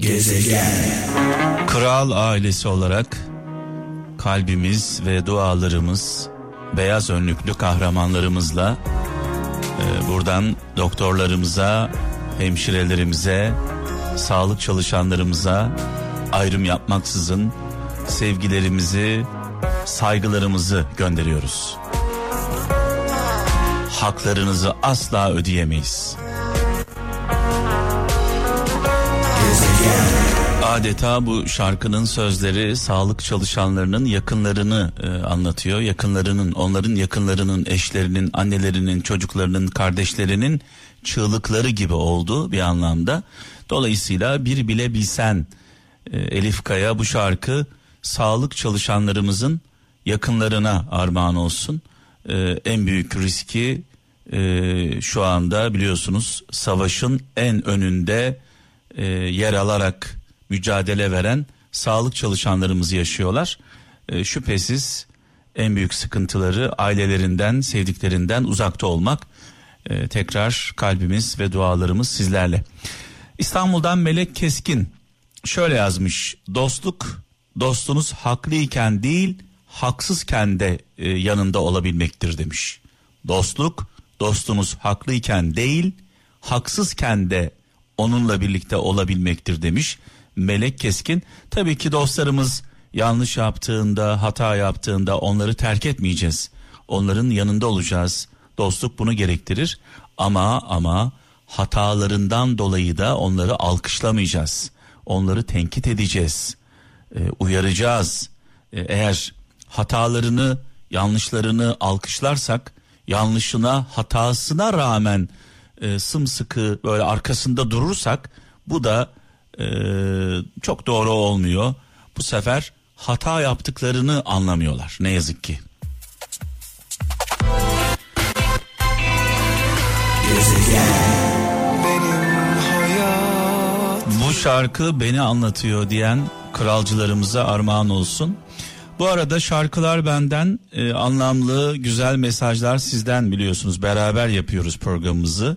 Gezegen. Kral ailesi olarak kalbimiz ve dualarımız beyaz önlüklü kahramanlarımızla e, buradan doktorlarımıza, hemşirelerimize, sağlık çalışanlarımıza ayrım yapmaksızın sevgilerimizi, saygılarımızı gönderiyoruz. Haklarınızı asla ödeyemeyiz. Adeta bu şarkının sözleri sağlık çalışanlarının yakınlarını e, anlatıyor. Yakınlarının, onların yakınlarının, eşlerinin, annelerinin, çocuklarının, kardeşlerinin çığlıkları gibi oldu bir anlamda. Dolayısıyla bir bile bilsen e, Elif Kaya bu şarkı sağlık çalışanlarımızın yakınlarına armağan olsun. E, en büyük riski e, şu anda biliyorsunuz savaşın en önünde e, yer alarak mücadele veren sağlık çalışanlarımız yaşıyorlar. E, şüphesiz en büyük sıkıntıları ailelerinden, sevdiklerinden uzakta olmak. E, tekrar kalbimiz ve dualarımız sizlerle. İstanbul'dan Melek Keskin şöyle yazmış. Dostluk dostunuz haklıyken değil haksızken de e, yanında olabilmektir demiş. Dostluk dostunuz haklıyken değil haksızken de onunla birlikte olabilmektir demiş. Melek Keskin. Tabii ki dostlarımız yanlış yaptığında, hata yaptığında onları terk etmeyeceğiz. Onların yanında olacağız. Dostluk bunu gerektirir. Ama ama hatalarından dolayı da onları alkışlamayacağız. Onları tenkit edeceğiz. E, uyaracağız. E, eğer hatalarını, yanlışlarını alkışlarsak, yanlışına, hatasına rağmen e, sımsıkı böyle arkasında durursak bu da e, çok doğru olmuyor. Bu sefer hata yaptıklarını anlamıyorlar ne yazık ki. Bu şarkı beni anlatıyor diyen kralcılarımıza armağan olsun. Bu arada şarkılar benden e, anlamlı güzel mesajlar sizden biliyorsunuz beraber yapıyoruz programımızı.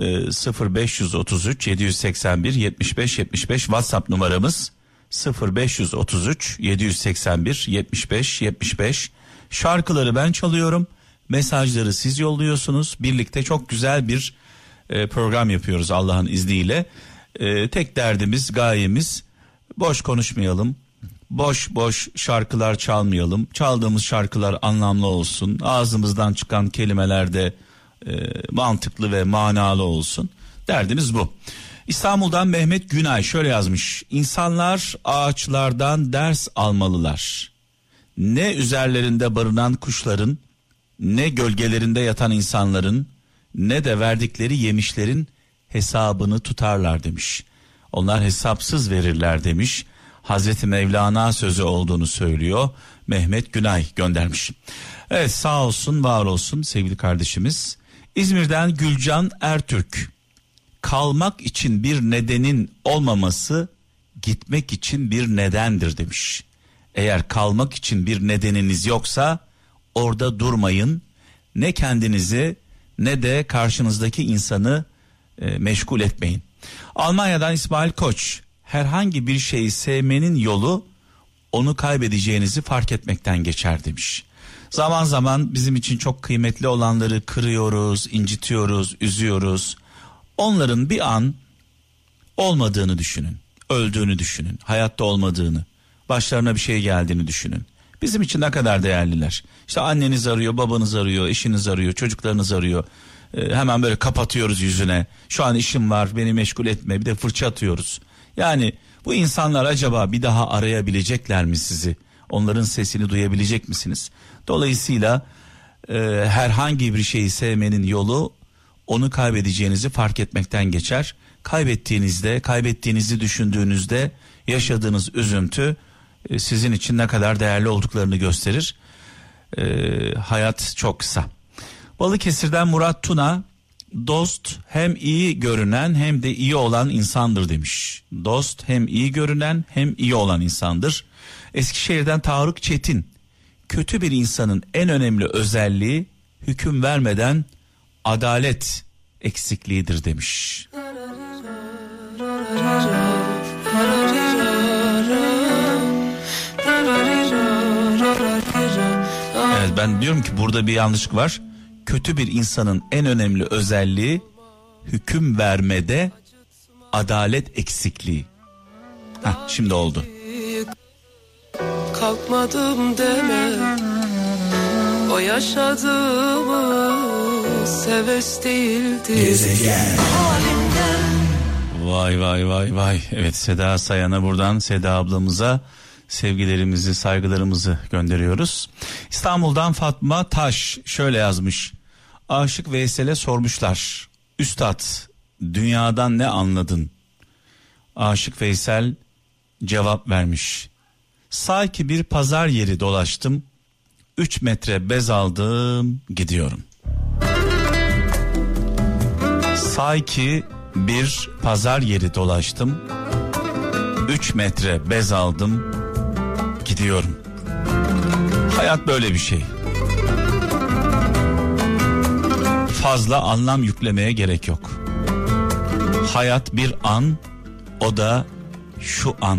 0533 781 75 75 WhatsApp numaramız. 0533 781 75 75 şarkıları ben çalıyorum. Mesajları siz yolluyorsunuz. Birlikte çok güzel bir e, program yapıyoruz Allah'ın izniyle. E, tek derdimiz gayemiz boş konuşmayalım. Boş boş şarkılar çalmayalım. Çaldığımız şarkılar anlamlı olsun. Ağzımızdan çıkan kelimelerde e, mantıklı ve manalı olsun. Derdimiz bu. İstanbul'dan Mehmet Günay şöyle yazmış. İnsanlar ağaçlardan ders almalılar. Ne üzerlerinde barınan kuşların, ne gölgelerinde yatan insanların, ne de verdikleri yemişlerin hesabını tutarlar demiş. Onlar hesapsız verirler demiş. Hazreti Mevlana sözü olduğunu söylüyor. Mehmet Günay göndermiş. Evet sağ olsun var olsun sevgili kardeşimiz. İzmir'den Gülcan Ertürk. Kalmak için bir nedenin olmaması gitmek için bir nedendir demiş. Eğer kalmak için bir nedeniniz yoksa orada durmayın. Ne kendinizi ne de karşınızdaki insanı e, meşgul etmeyin. Almanya'dan İsmail Koç herhangi bir şeyi sevmenin yolu onu kaybedeceğinizi fark etmekten geçer demiş. Zaman zaman bizim için çok kıymetli olanları kırıyoruz, incitiyoruz, üzüyoruz. Onların bir an olmadığını düşünün. Öldüğünü düşünün. Hayatta olmadığını. Başlarına bir şey geldiğini düşünün. Bizim için ne kadar değerliler. İşte anneniz arıyor, babanız arıyor, eşiniz arıyor, çocuklarınız arıyor. Ee, hemen böyle kapatıyoruz yüzüne. Şu an işim var, beni meşgul etme. Bir de fırça atıyoruz. Yani bu insanlar acaba bir daha arayabilecekler mi sizi? Onların sesini duyabilecek misiniz? Dolayısıyla e, herhangi bir şeyi sevmenin yolu onu kaybedeceğinizi fark etmekten geçer. Kaybettiğinizde, kaybettiğinizi düşündüğünüzde yaşadığınız üzüntü e, sizin için ne kadar değerli olduklarını gösterir. E, hayat çok kısa. Balıkesir'den Murat Tuna Dost hem iyi görünen hem de iyi olan insandır demiş. Dost hem iyi görünen hem iyi olan insandır. Eskişehir'den Tarık Çetin. Kötü bir insanın en önemli özelliği hüküm vermeden adalet eksikliğidir demiş. Evet ben diyorum ki burada bir yanlışlık var. Kötü bir insanın en önemli özelliği hüküm vermede adalet eksikliği. Hah, şimdi oldu. Kalkmadım deme O yaşadığımız seves değildi Gezegen Vay vay vay vay. Evet Seda Sayan'a buradan Seda ablamıza sevgilerimizi, saygılarımızı gönderiyoruz. İstanbul'dan Fatma Taş şöyle yazmış. Aşık Veysel'e sormuşlar. Üstad dünyadan ne anladın? Aşık Veysel cevap vermiş. Sanki bir pazar yeri dolaştım. 3 metre bez aldım gidiyorum. Sanki bir pazar yeri dolaştım. 3 metre bez aldım gidiyorum. Hayat böyle bir şey. Fazla anlam yüklemeye gerek yok. Hayat bir an, o da şu an.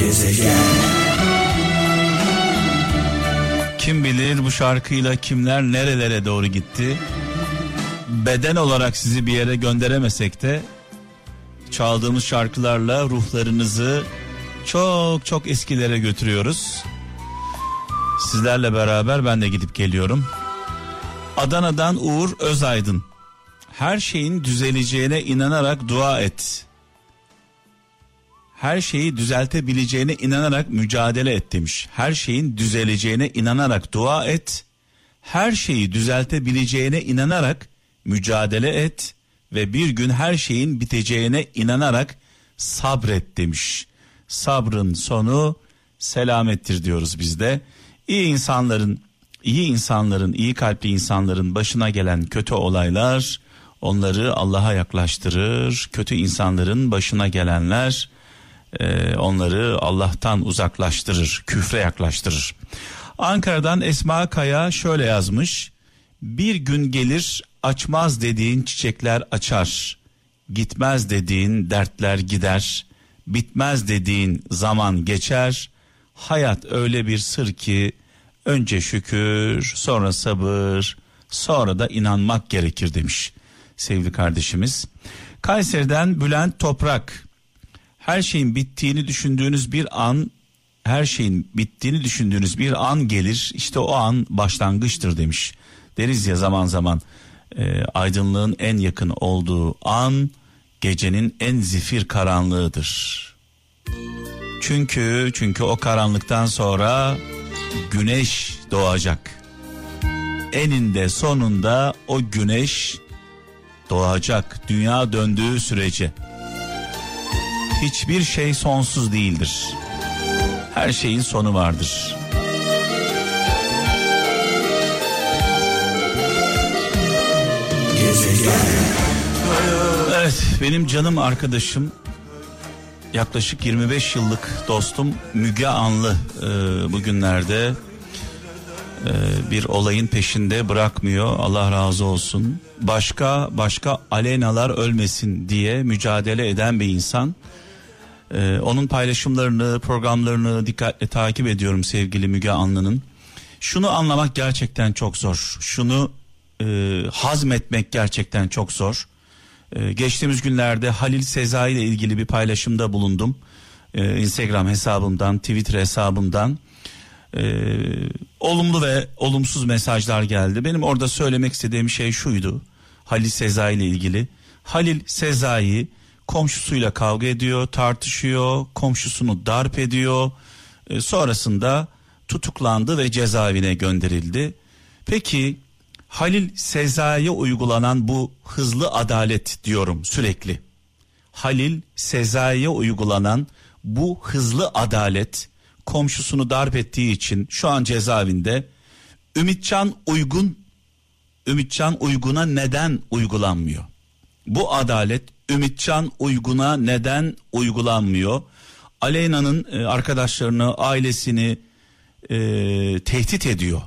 Gezegen. Kim bilir bu şarkıyla kimler nerelere doğru gitti. Beden olarak sizi bir yere gönderemesek de çaldığımız şarkılarla ruhlarınızı çok çok eskilere götürüyoruz. Sizlerle beraber ben de gidip geliyorum. Adana'dan Uğur Özaydın. Her şeyin düzeleceğine inanarak dua et. Her şeyi düzeltebileceğine inanarak mücadele et demiş. Her şeyin düzeleceğine inanarak dua et. Her şeyi düzeltebileceğine inanarak mücadele et ve bir gün her şeyin biteceğine inanarak sabret demiş. Sabrın sonu selamettir diyoruz biz de. İyi insanların, iyi insanların, iyi kalpli insanların başına gelen kötü olaylar onları Allah'a yaklaştırır. Kötü insanların başına gelenler e, onları Allah'tan uzaklaştırır, küfre yaklaştırır. Ankara'dan Esma Kaya şöyle yazmış. Bir gün gelir açmaz dediğin çiçekler açar. Gitmez dediğin dertler gider. Bitmez dediğin zaman geçer. Hayat öyle bir sır ki önce şükür, sonra sabır, sonra da inanmak gerekir demiş sevgili kardeşimiz. Kayseri'den Bülent Toprak. Her şeyin bittiğini düşündüğünüz bir an her şeyin bittiğini düşündüğünüz bir an gelir. İşte o an başlangıçtır demiş. Deriz ya zaman zaman e, aydınlığın en yakın olduğu an gecenin en zifir karanlığıdır. Çünkü çünkü o karanlıktan sonra güneş doğacak. Eninde sonunda o güneş doğacak dünya döndüğü sürece. Hiçbir şey sonsuz değildir. Her şeyin sonu vardır. Evet benim canım arkadaşım yaklaşık 25 yıllık dostum Müge Anlı e, bugünlerde e, bir olayın peşinde bırakmıyor Allah razı olsun. Başka başka alenalar ölmesin diye mücadele eden bir insan. E, onun paylaşımlarını programlarını dikkatle takip ediyorum sevgili Müge Anlı'nın. Şunu anlamak gerçekten çok zor. Şunu e, hazmetmek gerçekten çok zor. E, geçtiğimiz günlerde Halil Sezai ile ilgili bir paylaşımda bulundum. E, Instagram hesabımdan, Twitter hesabımdan. E, olumlu ve olumsuz mesajlar geldi. Benim orada söylemek istediğim şey şuydu. Halil Sezai ile ilgili. Halil Sezai komşusuyla kavga ediyor, tartışıyor, komşusunu darp ediyor. E, sonrasında tutuklandı ve cezaevine gönderildi. Peki Halil Sezai'ye uygulanan bu hızlı adalet diyorum sürekli. Halil Sezai'ye uygulanan bu hızlı adalet komşusunu darp ettiği için şu an cezaevinde. Ümitcan Uygun Ümitcan Uygun'a neden uygulanmıyor? Bu adalet Ümitcan Uygun'a neden uygulanmıyor? Aleyna'nın e, arkadaşlarını, ailesini e, tehdit ediyor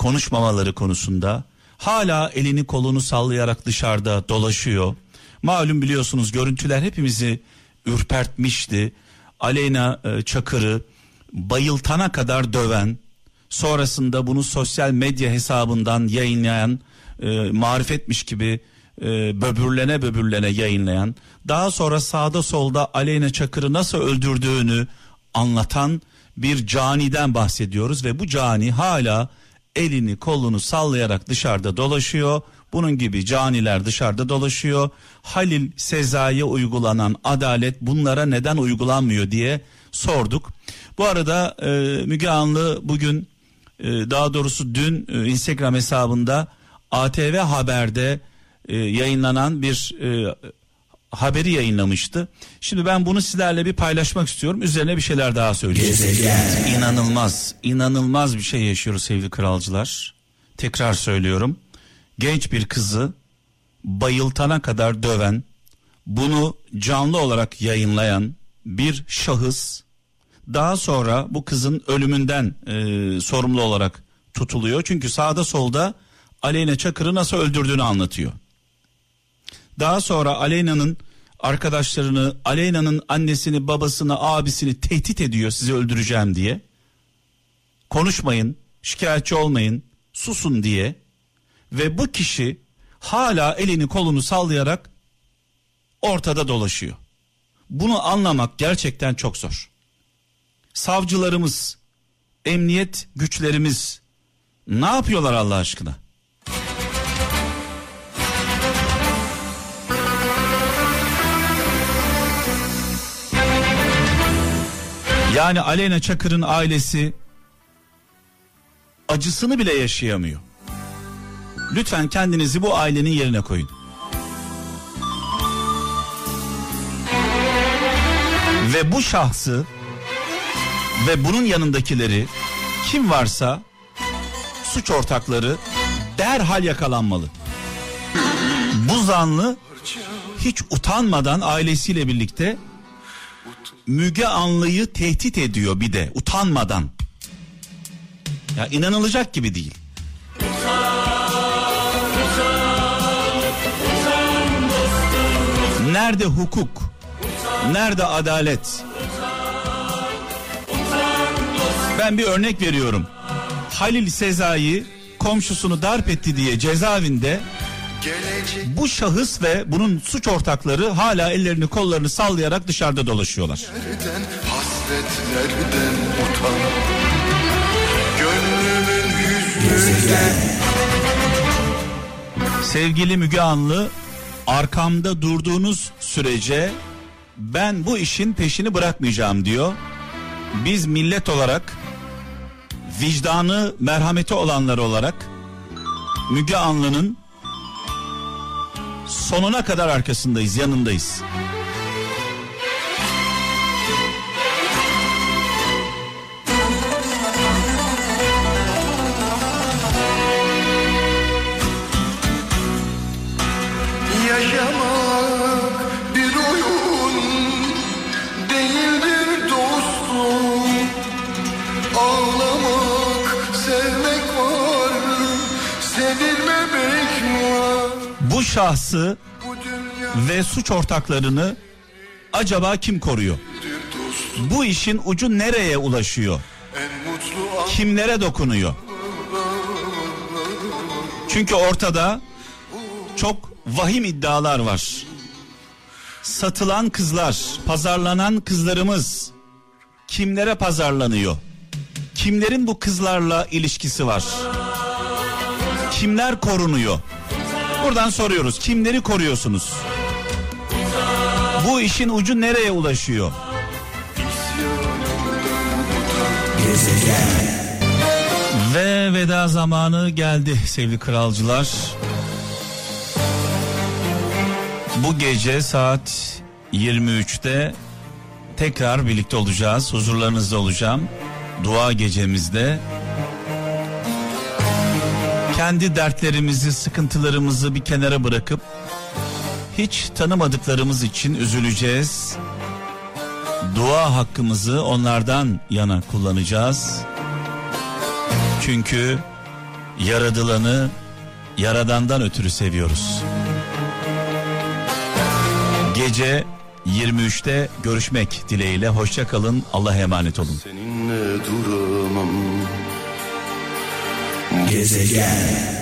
konuşmamaları konusunda hala elini kolunu sallayarak dışarıda dolaşıyor. Malum biliyorsunuz görüntüler hepimizi ürpertmişti. Aleyna e, Çakır'ı bayıltana kadar döven, sonrasında bunu sosyal medya hesabından yayınlayan, e, marifetmiş gibi e, böbürlene böbürlene yayınlayan, daha sonra sağda solda Aleyna Çakır'ı nasıl öldürdüğünü anlatan bir caniden bahsediyoruz ve bu cani hala elini kolunu sallayarak dışarıda dolaşıyor. Bunun gibi caniler dışarıda dolaşıyor. Halil Sezai'ye uygulanan adalet bunlara neden uygulanmıyor diye sorduk. Bu arada e, Müge Anlı bugün e, daha doğrusu dün e, Instagram hesabında ATV Haber'de e, yayınlanan bir e, haberi yayınlamıştı. Şimdi ben bunu sizlerle bir paylaşmak istiyorum. Üzerine bir şeyler daha söyleyeceğim. Gezegen. İnanılmaz, inanılmaz bir şey yaşıyoruz sevgili kralcılar. Tekrar söylüyorum. Genç bir kızı bayıltana kadar döven, bunu canlı olarak yayınlayan bir şahıs daha sonra bu kızın ölümünden e, sorumlu olarak tutuluyor. Çünkü sağda solda Aleyna Çakır'ı nasıl öldürdüğünü anlatıyor. Daha sonra Aleyna'nın arkadaşlarını, Aleyna'nın annesini, babasını, abisini tehdit ediyor sizi öldüreceğim diye. Konuşmayın, şikayetçi olmayın, susun diye. Ve bu kişi hala elini kolunu sallayarak ortada dolaşıyor. Bunu anlamak gerçekten çok zor. Savcılarımız, emniyet güçlerimiz ne yapıyorlar Allah aşkına? Yani Aleyna Çakır'ın ailesi acısını bile yaşayamıyor. Lütfen kendinizi bu ailenin yerine koyun. Ve bu şahsı ve bunun yanındakileri kim varsa suç ortakları derhal yakalanmalı. Bu zanlı hiç utanmadan ailesiyle birlikte Müge Anlı'yı tehdit ediyor bir de utanmadan. Ya inanılacak gibi değil. Nerede hukuk? Nerede adalet? Ben bir örnek veriyorum. Halil Sezai komşusunu darp etti diye cezaevinde bu şahıs ve bunun suç ortakları hala ellerini kollarını sallayarak dışarıda dolaşıyorlar. Nereden, hasretlerden utan. Sevgili Müge Anlı arkamda durduğunuz sürece ben bu işin peşini bırakmayacağım diyor. Biz millet olarak vicdanı merhameti olanlar olarak Müge Anlı'nın sonuna kadar arkasındayız, yanındayız. Şahsı ve suç ortaklarını acaba kim koruyor? Bu işin ucu nereye ulaşıyor? Kimlere dokunuyor? Çünkü ortada çok vahim iddialar var. Satılan kızlar, pazarlanan kızlarımız kimlere pazarlanıyor? Kimlerin bu kızlarla ilişkisi var? Kimler korunuyor? Buradan soruyoruz. Kimleri koruyorsunuz? Bu işin ucu nereye ulaşıyor? Ve veda zamanı geldi sevgili kralcılar. Bu gece saat 23'te tekrar birlikte olacağız. Huzurlarınızda olacağım. Dua gecemizde kendi dertlerimizi, sıkıntılarımızı bir kenara bırakıp hiç tanımadıklarımız için üzüleceğiz. Dua hakkımızı onlardan yana kullanacağız. Çünkü yaradılanı yaradandan ötürü seviyoruz. Gece 23'te görüşmek dileğiyle. Hoşça kalın. Allah'a emanet olun. Seninle duramam. Gezegen.